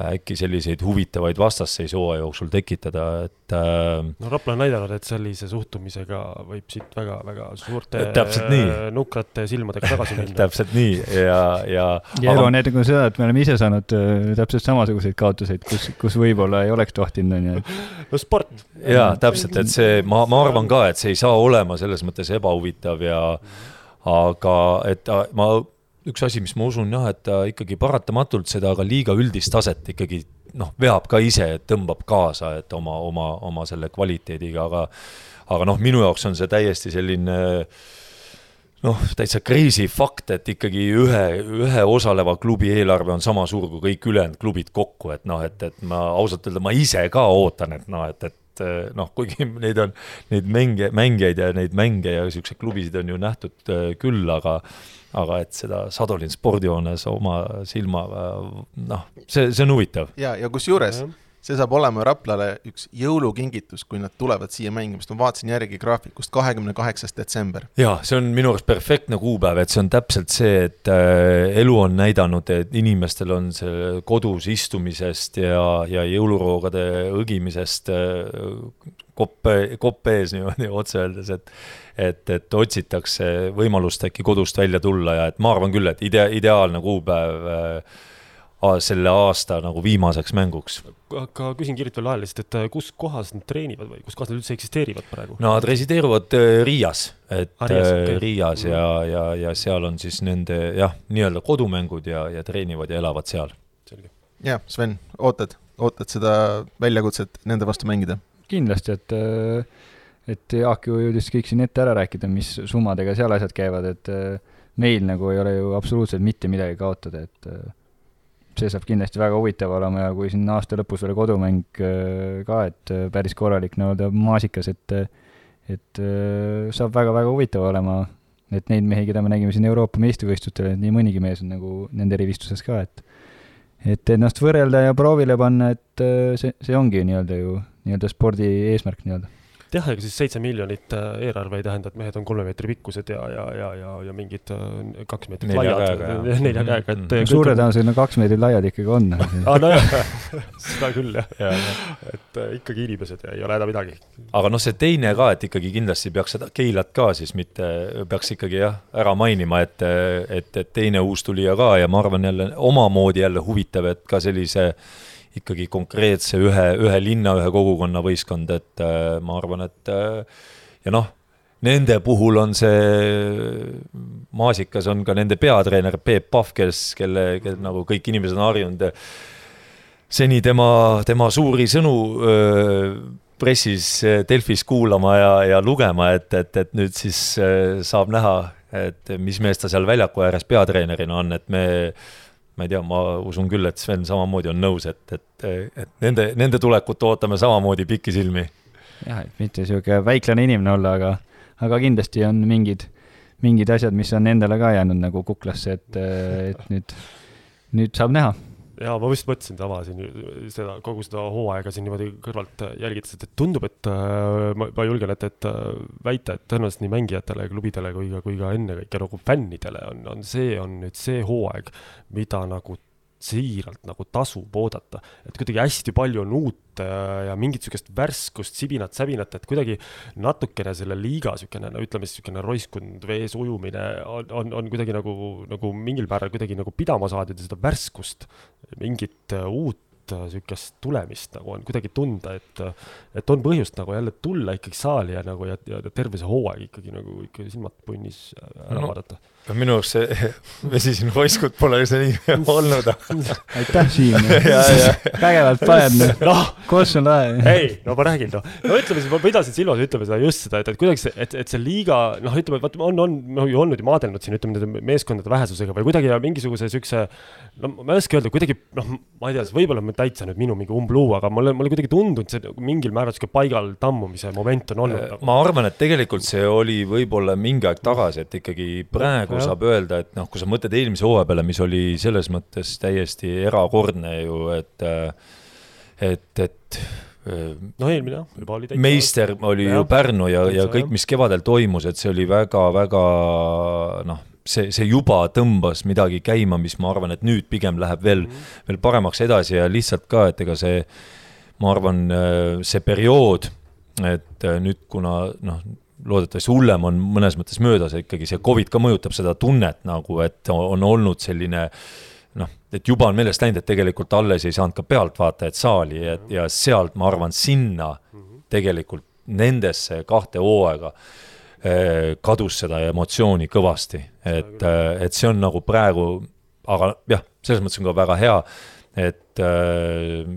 äkki selliseid huvitavaid vastasseis hooaja jooksul tekitada, et äh, no Rapla on näidanud, et sellise suhtumisega võib siit väga-väga suurte täpselt nii. nukrate silmadega tagasi minna täpselt nii ja, ja ja elu on nagu seda, et me oleme ise saanud äh, täpselt samasuguseid kaotuseid, kus, kus võib-olla ei oleks tohtinud, on ju. no sport. jaa, täpselt, et see, ma, ma arvan ka, et see ei saa olema selles mõttes ebahuvitav ja aga et ma üks asi, mis ma usun jah, et ta ikkagi paratamatult seda ka liiga üldist taset ikkagi noh, veab ka ise, tõmbab kaasa, et oma, oma, oma selle kvaliteediga, aga aga noh, minu jaoks on see täiesti selline noh, täitsa crazy fakt, et ikkagi ühe, ühe osaleva klubi eelarve on sama suur kui kõik ülejäänud klubid kokku, et noh, et, et ma ausalt öelda, ma ise ka ootan, et noh, et, et noh, kuigi neid on, neid mänge, mängijaid ja neid mänge ja niisuguseid klubisid on ju nähtud küll, aga aga et seda Sadolin spordihoones oma silmaga, noh, see, see on huvitav. ja, ja kusjuures see saab olema Raplale üks jõulukingitus, kui nad tulevad siia mängima, sest ma vaatasin järgi graafikust, kahekümne kaheksas detsember. jaa, see on minu arust perfektne kuupäev, et see on täpselt see, et äh, elu on näidanud, et inimestel on see kodus istumisest ja, ja jõuluroogade õgimisest äh, kopp, kopp ees niimoodi otse öeldes, et et, et otsitakse võimalust äkki kodust välja tulla ja et ma arvan küll, et idea-, ideaalne kuupäev äh, selle aasta nagu viimaseks mänguks. aga küsin kiirelt veel ajaliselt, et äh, kus kohas nad treenivad või kus kohas nad üldse eksisteerivad praegu? Nad resideeruvad äh, Riias, et ah, Riias, okay. Riias ja, ja, ja seal on siis nende jah, nii-öelda kodumängud ja, ja treenivad ja elavad seal. jah, Sven, ootad, ootad seda väljakutset nende vastu mängida? Kindlasti, et äh et Jaak ju jõudis kõik siin ette ära rääkida, mis summadega seal asjad käivad, et äh, meil nagu ei ole ju absoluutselt mitte midagi kaotada, et äh, see saab kindlasti väga huvitav olema ja kui siin aasta lõpus veel kodumäng ka, et päris korralik nii-öelda maasikas, et et saab väga-väga huvitav olema, et neid mehi, keda me nägime siin Euroopa meistrivõistlustel, et nii mõnigi mees on nagu nende rivistuses ka, et et ennast võrrelda ja proovile panna, et see, see ongi nii-öelda ju nii-öelda spordi eesmärk nii-öelda. Jah, ega siis seitse miljonit äh, eelarve ei tähenda, et mehed on kolme meetri pikkused ja, ja, ja, ja, ja mingid äh, kaks meetrit nelja laiad, nelja käega, et no, suure tõenäosusega kaks meetrit laiad ikkagi on. Aa, ah, nojah seda küll jah. Ja, ja. et äh, ikkagi inimesed ja ei ole häda midagi. aga noh, see teine ka, et ikkagi kindlasti peaks seda Keilat ka siis mitte, peaks ikkagi jah, ära mainima, et, et, et teine uustulija ka ja ma arvan jälle omamoodi jälle huvitav, et ka sellise ikkagi konkreetse ühe, ühe linna, ühe kogukonna võistkond, et äh, ma arvan, et äh, ja noh, nende puhul on see, maasikas on ka nende peatreener Peep Pahv, kes, kelle, kelle nagu kõik inimesed on harjunud seni tema, tema suuri sõnu öö, pressis Delfis kuulama ja, ja lugema, et, et, et nüüd siis saab näha, et mis mees ta seal väljaku ääres peatreenerina on, et me ma ei tea, ma usun küll, et Sven samamoodi on nõus, et, et, et nende, nende tulekut ootame samamoodi pikisilmi. jah, et mitte niisugune väiklane inimene olla, aga, aga kindlasti on mingid, mingid asjad, mis on endale ka jäänud nagu kuklasse, et, et nüüd, nüüd saab näha jaa, ma just mõtlesin sama siin seda, kogu seda hooaega siin niimoodi kõrvalt jälgides, et tundub, et äh, ma, ma julgen, et, et äh, väita, et tõenäoliselt nii mängijatele, klubidele kui ka, kui ka ennekõike nagu fännidele on, on see, on nüüd see hooaeg, mida nagu siiralt nagu tasub oodata, et kuidagi hästi palju on uut äh, ja mingit sihukest värskust, sibinat, säbinat, et kuidagi natukene selle liiga sihukene, no ütleme siis sihukene roiskunud vees ujumine on, on, on kuidagi nagu, nagu mingil määral kuidagi nagu pidama saadud ja seda värskust, mingit äh, uut äh, sihukest tulemist nagu on kuidagi tunda, et, et on põhjust nagu jälle tulla ikkagi saali ja nagu ja, ja terve see hooaeg ikkagi nagu ikka silmad punnis ära no, vaadata minu arust see vesi siin Voiskut pole üldse nii olnud. aitäh, Siim. vägevalt paned, noh, kus on lahe. ei, no ma räägin, noh, no ütleme siis, ma pidasin silmas, ütleme seda just seda, et, et kuidagi see, et, et see liiga, noh, ütleme, vaat on, on, noh, ju olnud ju maadelnud siin, ütleme, nende meeskondade vähesusega või kuidagi mingisuguse siukse, no ma ei oska öelda, kuidagi, noh, ma ei tea, võib-olla täitsa nüüd minu mingi umbluu, aga mulle, mulle kuidagi tundunud see mingil määral sihuke paigal tammumise moment on olnud ma arvan, et tegelikult see oli võib-olla mingi aeg tagasi, et ikkagi praegu praegu saab öelda, et noh, kui sa mõtled eelmise hooaja peale, mis oli selles mõttes täiesti erakordne ju, et, et, et no eelmine jah, juba oli täitsa. meister oli ja, ju Pärnu ja, ja kõik, mis kevadel toimus, et see oli väga-väga noh, see, see juba tõmbas midagi käima, mis ma arvan, et nüüd pigem läheb veel mm, -hmm. veel paremaks edasi ja lihtsalt ka, et ega see, ma arvan, see periood, et nüüd, kuna noh, loodetavasti hullem on mõnes mõttes möödas, ikkagi see Covid ka mõjutab seda tunnet nagu, et on olnud selline noh, et juba on meelest läinud, et tegelikult alles ei saanud ka pealtvaatajad saali ja, ja sealt ma arvan, sinna tegelikult nendesse kahte hooaega eh, kadus seda emotsiooni kõvasti, et, eh, et see on nagu praegu, aga jah, selles mõttes on ka väga hea, et eh,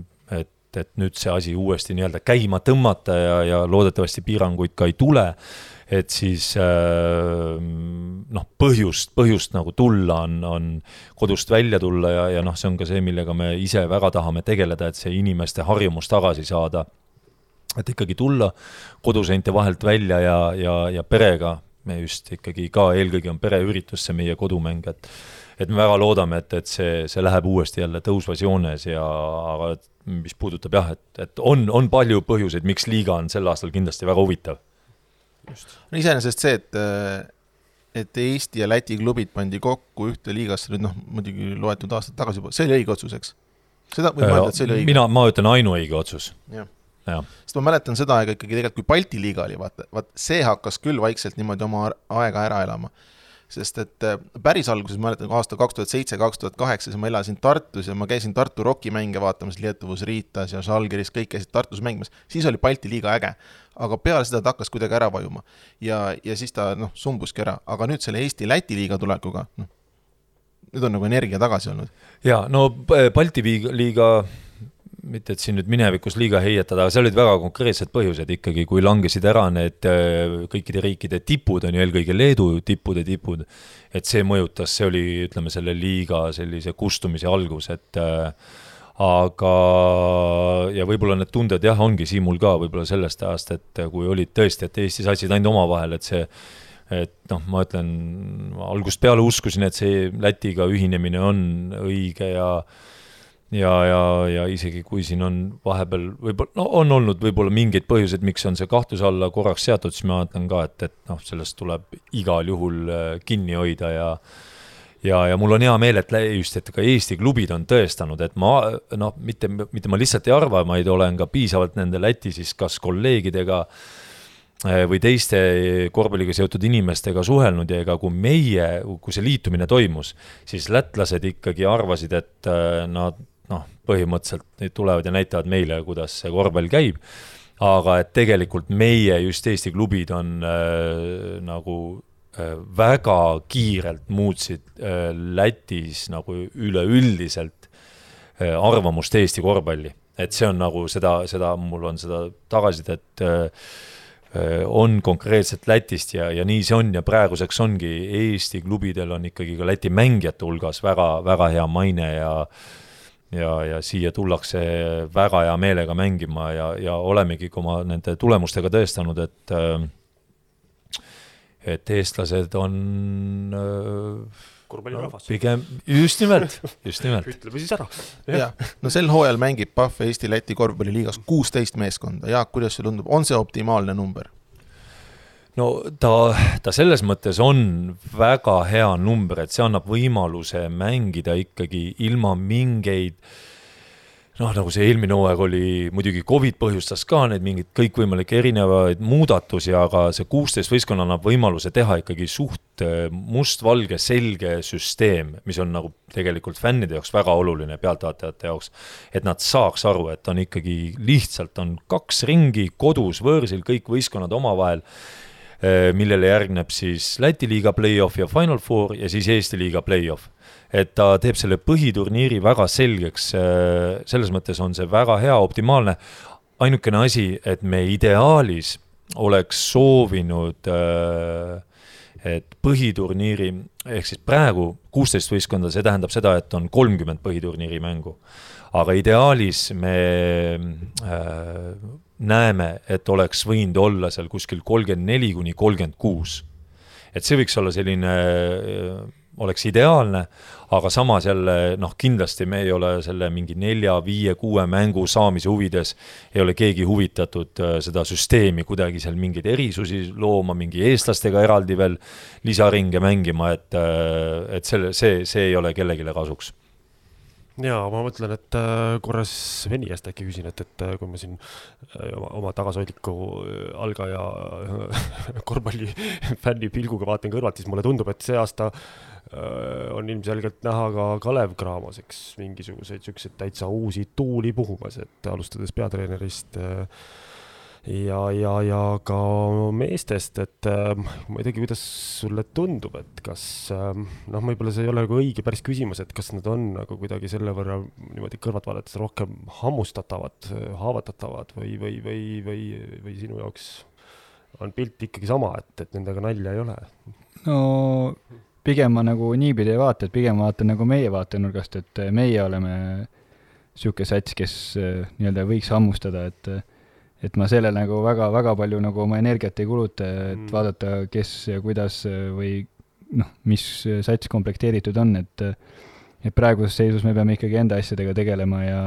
et, et nüüd see asi uuesti nii-öelda käima tõmmata ja, ja loodetavasti piiranguid ka ei tule, et siis äh, noh, põhjust, põhjust nagu tulla on, on kodust välja tulla ja, ja noh, see on ka see, millega me ise väga tahame tegeleda, et see inimeste harjumus tagasi saada. et ikkagi tulla koduseinte vahelt välja ja, ja, ja perega, me just ikkagi ka eelkõige on pereüritus see meie kodumäng, et et me väga loodame, et, et see, see läheb uuesti jälle tõusvas joones ja aga mis puudutab jah, et, et on, on palju põhjuseid, miks liiga on sel aastal kindlasti väga huvitav. no iseenesest see, et, et Eesti ja Läti klubid pandi kokku ühte liigasse nüüd noh, muidugi loetud aastad tagasi juba, see oli õige otsus, eks? seda võib mõelda, et see oli õige? mina, ma ütlen ainuõige otsus. jah ja. sest ma mäletan seda aega ikkagi tegelikult, kui Balti liiga oli, vaata, vaat see hakkas küll vaikselt niimoodi oma aega ära elama sest et äh, päris alguses, ma mäletan, aasta kaks tuhat seitse, kaks tuhat kaheksa, siis ma elasin Tartus ja ma käisin Tartu rokimänge vaatamas, Lietuvas, Riitas ja Žalgiris, kõik käisid Tartus mängimas, siis oli Balti liiga äge. aga peale seda ta hakkas kuidagi ära vajuma. ja, ja siis ta noh, sumbuski ära, aga nüüd selle Eesti-Läti liiga tulekuga, noh, nüüd on nagu energia tagasi olnud. jaa, no Balti liiga mitte et siin nüüd minevikus liiga heietada, aga seal olid väga konkreetsed põhjused ikkagi, kui langesid ära need äh, kõikide riikide tipud, on ju, eelkõige Leedu tippude tipud, et see mõjutas, see oli, ütleme, selle liiga sellise kustumise algus, et äh, aga, ja võib-olla need tunded jah, ongi Siimul ka võib-olla sellest ajast, et kui olid tõesti, et Eesti satsid ainult omavahel, et see et noh, ma ütlen, algusest peale uskusin, et see Lätiga ühinemine on õige ja ja, ja, ja isegi kui siin on vahepeal võib-olla, no on olnud võib-olla mingeid põhjuseid, miks on see kahtluse alla korraks seatud, siis ma ütlen ka, et, et noh, sellest tuleb igal juhul äh, kinni hoida ja ja, ja mul on hea meel, et just, et ka Eesti klubid on tõestanud, et ma noh, mitte, mitte ma lihtsalt ei arva, vaid olen ka piisavalt nende Läti siis kas kolleegidega äh, või teiste korvpalliga seotud inimestega suhelnud ja ega kui meie, kui see liitumine toimus, siis lätlased ikkagi arvasid, et äh, nad põhimõtteliselt tulevad ja näitavad meile, kuidas see korvpall käib. aga et tegelikult meie, just Eesti klubid on äh, nagu äh, väga kiirelt muutsid äh, Lätis nagu üleüldiselt äh, arvamust Eesti korvpalli. et see on nagu seda, seda, mul on seda tagasisidet äh, Äh, on konkreetselt Lätist ja, ja nii see on ja praeguseks ongi Eesti klubidel on ikkagi ka Läti mängijate hulgas väga, väga hea maine ja ja, ja siia tullakse väga hea meelega mängima ja, ja olemegi oma nende tulemustega tõestanud, et äh, et eestlased on äh, korvpallirahvas no,. pigem, just nimelt, just nimelt ütleme siis ära. jah, no sel hooajal mängib Pahv Eesti-Läti korvpalliliigas kuusteist meeskonda, Jaak, kuidas sulle tundub, on see optimaalne number? No ta, ta selles mõttes on väga hea number, et see annab võimaluse mängida ikkagi ilma mingeid noh, nagu see eelmine hooaeg oli, muidugi Covid põhjustas ka neid mingeid kõikvõimalikke erinevaid muudatusi, aga see kuusteist võistkonna annab võimaluse teha ikkagi suht äh, mustvalge selge süsteem, mis on nagu tegelikult fännide jaoks väga oluline, pealtvaatajate jaoks. et nad saaks aru, et on ikkagi lihtsalt on kaks ringi kodus, võõrsil, kõik võistkonnad omavahel millele järgneb siis Läti liiga play-off ja Final Four ja siis Eesti liiga play-off et ta teeb selle põhiturniiri väga selgeks, äh, selles mõttes on see väga hea, optimaalne. ainukene asi, et me ideaalis oleks soovinud äh, et põhiturniiri, ehk siis praegu kuusteist võistkonda, see tähendab seda, et on kolmkümmend põhiturniiri mängu. aga ideaalis me äh, näeme, et oleks võinud olla seal kuskil kolmkümmend neli kuni kolmkümmend kuus. et see võiks olla selline äh, oleks ideaalne, aga samas jälle noh, kindlasti me ei ole selle mingi nelja, viie, kuue mängu saamise huvides, ei ole keegi huvitatud äh, seda süsteemi kuidagi seal mingeid erisusi looma, mingi eestlastega eraldi veel lisaringe mängima, et, äh, et selle, see, see ei ole kellelegi kasuks ja ma mõtlen, et äh, korra Sveni käest äkki küsin, et, et äh, kui ma siin äh, oma, oma tagasihoidliku algaja korvpallifänni pilguga vaatan kõrvalt, siis mulle tundub, et see aasta on ilmselgelt näha ka Kalev Cramos, eks mingisuguseid siukseid täitsa uusi tuuli puhumas, et alustades peatreenerist äh, ja, ja, ja ka meestest, et äh, ma ei teagi, kuidas sulle tundub, et kas äh, noh, võib-olla see ei ole nagu õige päris küsimus, et kas nad on nagu kuidagi selle võrra niimoodi kõrvalt vaadates rohkem hammustatavad, haavatavad või, või, või, või, või sinu jaoks on pilt ikkagi sama, et, et nendega nalja ei ole? no pigem ma nagu niipidi ei vaata, et pigem vaatan nagu meie vaatenurgast, et meie oleme niisugune sats, kes äh, nii-öelda võiks hammustada, et et ma sellele nagu väga-väga palju nagu oma energiat ei kuluta, et mm. vaadata, kes ja kuidas või noh, mis sats komplekteeritud on, et et praeguses seisus me peame ikkagi enda asjadega tegelema ja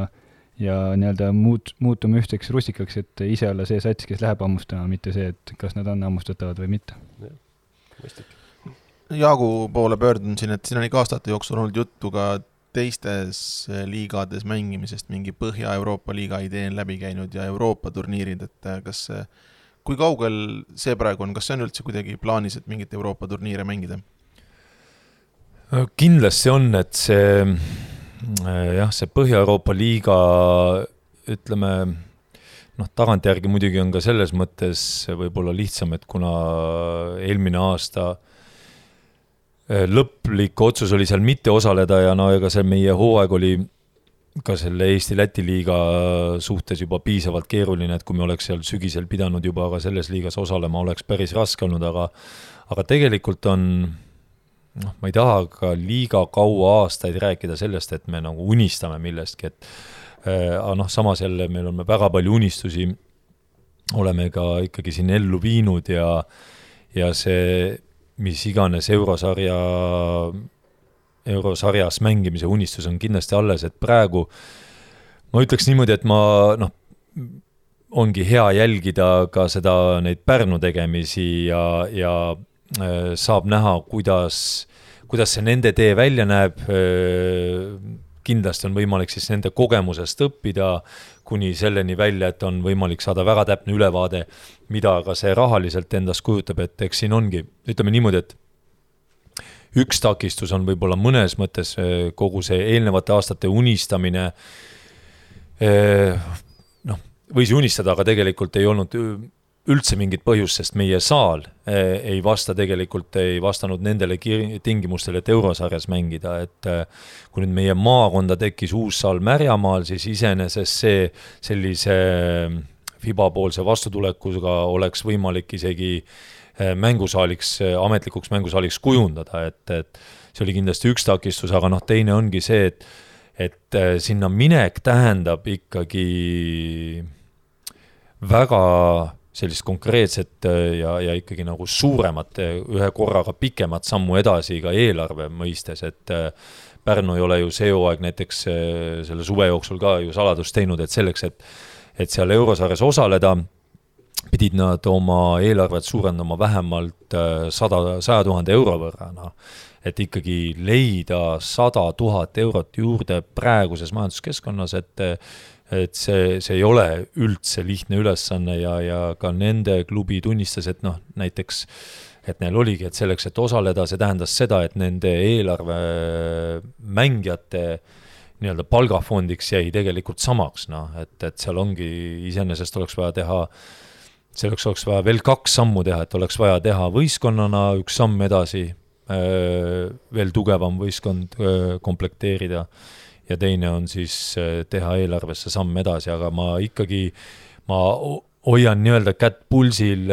ja nii-öelda muut-, muutuma ühtseks russikaks, et ise olla see sats, kes läheb hammustama, mitte see, et kas nad on hammustatavad või mitte. mõistlik. Jaagu poole pöördun siin, et siin on ikka aastate jooksul olnud juttu ka teistes eh, liigades mängimisest mingi Põhja-Euroopa liiga idee on läbi käinud ja Euroopa turniirid, et eh, kas kui kaugel see praegu on, kas see on üldse kuidagi plaanis, et mingit Euroopa turniire mängida? kindlasti on, et see eh, jah, see Põhja-Euroopa liiga ütleme noh, tagantjärgi muidugi on ka selles mõttes võib-olla lihtsam, et kuna eelmine aasta äh, Äh, lõplik otsus oli seal mitte osaleda ja no ega see meie hooaeg oli ka selle Eesti-Läti liiga suhtes juba piisavalt keeruline, et kui me oleks seal sügisel pidanud juba ka selles liigas osalema, oleks päris raske olnud, aga aga tegelikult on noh, ma ei taha ka liiga kaua aastaid rääkida sellest, et me nagu unistame millestki, et äh, aga noh, samas jälle meil on väga palju unistusi, oleme ka ikkagi siin ellu viinud ja ja see, mis iganes eurosarja eurosarjas mängimise unistus on kindlasti alles, et praegu ma ütleks niimoodi, et ma noh, ongi hea jälgida ka seda, neid Pärnu tegemisi ja, ja äh, saab näha, kuidas, kuidas see nende tee välja näeb äh,. kindlasti on võimalik siis nende kogemusest õppida kuni selleni välja, et on võimalik saada väga täpne ülevaade, mida ka see rahaliselt endast kujutab, et eks siin ongi, ütleme niimoodi, et üks takistus on võib-olla mõnes mõttes äh, kogu see eelnevate aastate unistamine. Äh, noh, võis unistada, aga tegelikult ei olnud üldse mingit põhjust, sest meie saal äh, ei vasta tegelikult, ei vastanud nendele tingimustele, et eurosarjas mängida, et kui nüüd meie maakonda tekkis uus saal Märjamaal, siis iseenesest see sellise Fiba-poolse vastutulekuga oleks võimalik isegi Eh, mängusaaliks, eh, ametlikuks mängusaaliks kujundada, et, et see oli kindlasti üks takistus, aga noh, teine ongi see, et, et eh, sinna minek tähendab ikkagi väga sellist konkreetset ja, ja ikkagi nagu suuremat, ühe korraga pikemat sammu edasi ka eelarve mõistes, et Pärnu ei ole ju see hooaeg näiteks selle suve jooksul ka ju saladust teinud, et selleks, et et seal eurosarjas osaleda pidid nad oma eelarvet suurendama vähemalt äh, sada, saja tuhande euro võrra, noh. et ikkagi leida sada tuhat eurot juurde praeguses majanduskeskkonnas, et et see, see ei ole üldse lihtne ülesanne ja, ja ka nende klubi tunnistas, et noh, näiteks et neil oligi, et selleks, et osaleda, see tähendas seda, et nende eelarve mängijate nii-öelda palgafondiks jäi tegelikult samaks, noh, et, et seal ongi, iseenesest oleks vaja teha äh, selleks oleks vaja veel kaks sammu teha, et oleks vaja teha võistkonnana üks samm edasi, äh, veel tugevam võistkond äh, komplekteerida ja teine on siis äh, teha eelarvesse samm edasi, aga ma ikkagi, ma hoian nii-öelda kätt pulsil,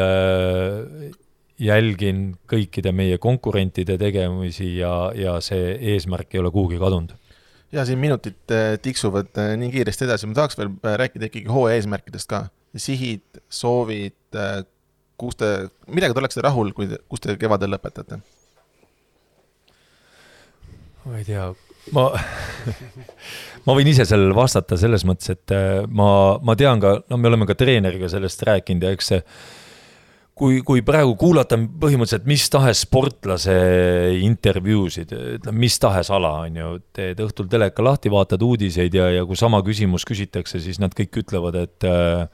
jälgin kõikide meie konkurentide tegemisi ja, ja see eesmärk ei ole kuhugi kadunud. Ja siin minutid tiksuvad nii kiiresti edasi, ma tahaks veel rääkida ikkagi hooaja eesmärkidest ka. Sihid, soovid, äh, kus te, millega te oleksite rahul, kui, kus te kevadel lõpetate? ma ei tea, ma ma võin ise sellele vastata selles mõttes, et äh, ma, ma tean ka, no me oleme ka treeneriga sellest rääkinud ja eks see kui, kui praegu kuulata põhimõtteliselt mis tahes sportlase intervjuusid, ütleme mis tahes ala, on ju, teed õhtul teleka lahti, vaatad uudiseid ja, ja kui sama küsimus küsitakse, siis nad kõik ütlevad, et äh,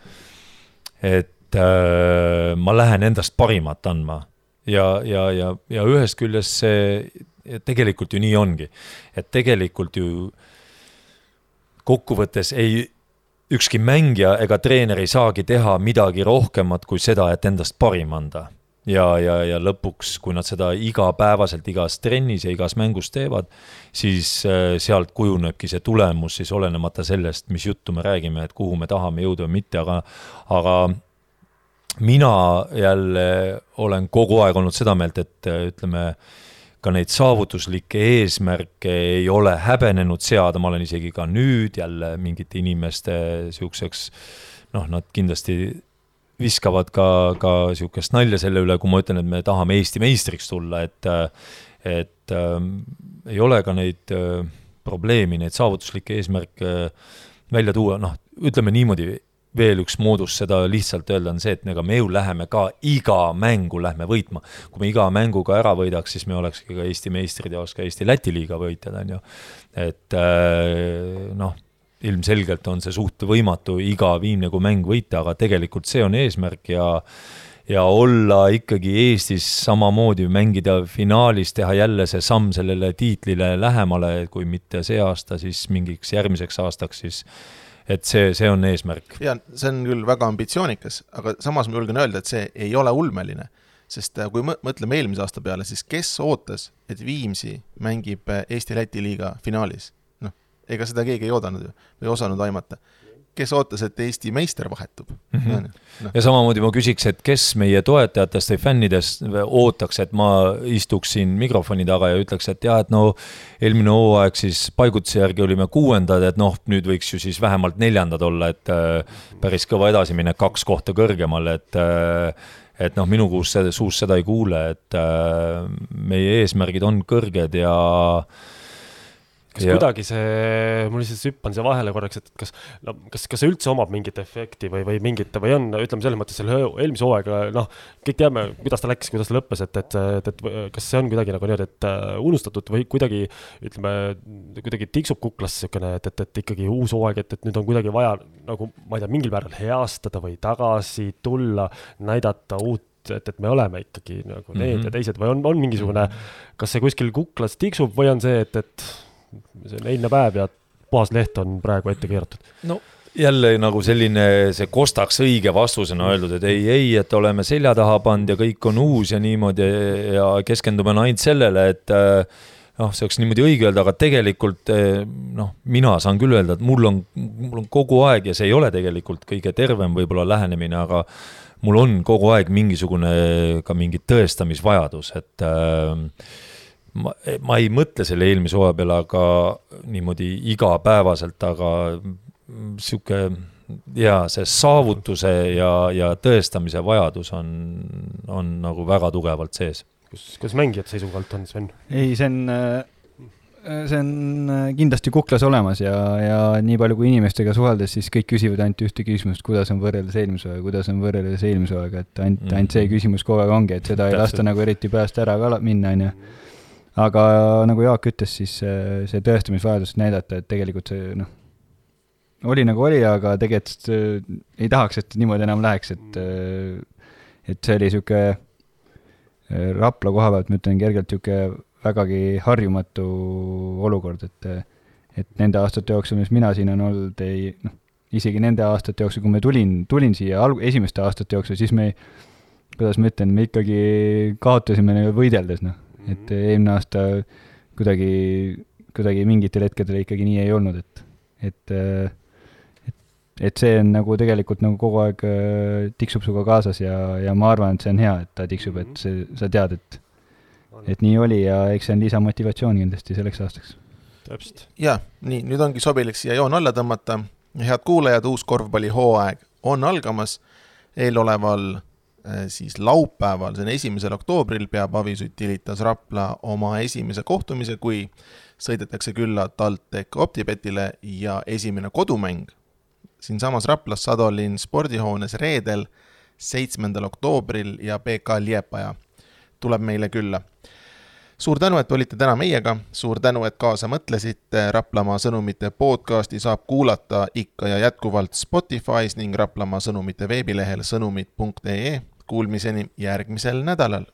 et äh, ma lähen endast parimat andma. Ja, ja, ja, ja ühest küljest see tegelikult ju nii ongi, et tegelikult ju kokkuvõttes ei, ükski mängija ega treener ei saagi teha midagi rohkemat kui seda, et endast parim anda. ja, ja, ja lõpuks, kui nad seda igapäevaselt igas trennis ja igas mängus teevad, siis äh, sealt kujunebki see tulemus siis olenemata sellest, mis juttu me räägime, et kuhu me tahame jõuda või mitte, aga, aga mina jälle olen kogu aeg olnud seda meelt, et ütleme, ka neid saavutuslikke eesmärke ei ole häbenenud seada, ma olen isegi ka nüüd jälle mingite inimeste niisuguseks noh, nad kindlasti viskavad ka, ka niisugust nalja selle üle, kui ma ütlen, et me tahame Eesti meistriks tulla, et et äh, ei ole ka neid äh, probleemi, neid saavutuslikke eesmärke välja tuua, noh, ütleme niimoodi, veel üks moodus seda lihtsalt öelda on see, et ega me ju läheme ka iga mängu lähme võitma. kui me iga mängu ka ära võidaks, siis me olekski ka Eesti meistrid ja oleks ka Eesti-Läti liiga võitjad, on ju. et äh, noh, ilmselgelt on see suht võimatu iga viimne kui mäng võita, aga tegelikult see on eesmärk ja ja olla ikkagi Eestis samamoodi, mängida finaalis, teha jälle see samm sellele tiitlile lähemale, kui mitte see aasta, siis mingiks järgmiseks aastaks siis et see, see on eesmärk. ja see on küll väga ambitsioonikas, aga samas ma julgen öelda, et see ei ole ulmeline. sest äh, kui mõtleme eelmise aasta peale, siis kes ootas, et Viimsi mängib äh, Eesti-Läti liiga finaalis? noh, ega seda keegi ei oodanud ju, või osanud aimata kes ootas, et Eesti meister vahetub mm. -hmm. No. ja samamoodi ma küsiks, et kes meie toetajatest või fännidest ootaks, et ma istuksin mikrofoni taga ja ütleks, et jah, et no eelmine hooaeg siis paigutuse järgi olime kuuendad, et noh, nüüd võiks ju siis vähemalt neljandad olla, et äh, päris kõva edasiminek, kaks kohta kõrgemal, et äh, et noh, minu kuus, suust seda ei kuule, et äh, meie eesmärgid on kõrged ja äh, kas ja. kuidagi see, ma lihtsalt hüppan siia vahele korraks, et kas, no kas, kas see üldse omab mingit efekti või, või mingit või on, ütleme selles mõttes selle eelmise hooaega, noh, kõik teame, kuidas ta läks, kuidas ta lõppes, et, et, et, et kas see on kuidagi nagu niimoodi, et uh, unustatud või kuidagi ütleme, kuidagi tiksub kuklas niisugune, et, et, et ikkagi uus hooaeg, et, et nüüd on kuidagi vaja nagu ma ei tea, mingil määral heastada või tagasi tulla, näidata uut et, et me oleme ikkagi nagu need mm -hmm. ja teised või on, on mingisugune, kas see kuskil kuklas tiksub või on see, et, et see on eilne päev ja puhas leht on praegu ette keeratud. no jälle nagu selline, see kostaks õige vastusena öeldud, et ei, ei, et oleme selja taha pannud ja kõik on uus ja niimoodi ja keskendume ainult sellele, et äh, noh, see oleks niimoodi õige öelda, aga tegelikult äh, noh, mina saan küll öelda, et mul on, mul on kogu aeg ja see ei ole tegelikult kõige tervem võib-olla lähenemine, aga mul on kogu aeg mingisugune ka mingi tõestamisvajadus, et äh, ma, ma ei mõtle selle eelmise hooaja peale, aga niimoodi igapäevaselt, aga sihuke ja see saavutuse ja, ja tõestamise vajadus on, on nagu väga tugevalt sees. kus, kas mängijate seisukohalt on, Sven? ei, see on, see on kindlasti kuklas olemas ja, ja nii palju kui inimestega suheldes, siis kõik küsivad ainult ühte küsimust, kuidas on võrreldes eelmise hooaega, kuidas on võrreldes eelmise hooaega, et ainult mm., ainult see küsimus kogu aeg ongi, et seda ei lasta nagu eriti peast ära ka minna, on ju aga nagu Jaak ütles, siis see, see tõestamisvajadus näidata, et tegelikult see noh, oli nagu oli, aga tegelikult äh, ei tahaks, et niimoodi enam läheks, et äh, et see oli niisugune äh, Rapla koha pealt, ma ütlen kergelt niisugune vägagi harjumatu olukord, et et nende aastate jooksul, mis mina siin olen olnud, ei noh, isegi nende aastate jooksul, kui ma tulin, tulin siia alg-, esimeste aastate jooksul, siis me kuidas ma ütlen, me ikkagi kaotasime võideldes, noh et eelmine aasta kuidagi, kuidagi mingitel hetkedel ikkagi nii ei olnud, et, et, et, et see on nagu tegelikult nagu kogu aeg äh, tiksub sinuga kaasas ja, ja ma arvan, et see on hea, et ta tiksub, et see, sa tead, et, et nii oli ja eks see on lisamotivatsioon kindlasti selleks aastaks. täpselt. jaa, nii, nüüd ongi sobilik siia joon alla tõmmata. head kuulajad, uus korvpallihooaeg on algamas. eeloleval siis laupäeval, see on esimesel oktoobril, peab Avis Utilitas Rapla oma esimese kohtumise, kui sõidetakse külla TalTech Optibetile ja esimene kodumäng. Siinsamas Raplas Sadolin spordihoones reedel, seitsmendal oktoobril ja BK Liepaja tuleb meile külla. Suur tänu, et olite täna meiega, suur tänu, et kaasa mõtlesite, Raplamaa sõnumite podcasti saab kuulata ikka ja jätkuvalt Spotify's ning Raplamaa sõnumite veebilehel sõnumid.ee Kuulmiseni järgmisel nädalal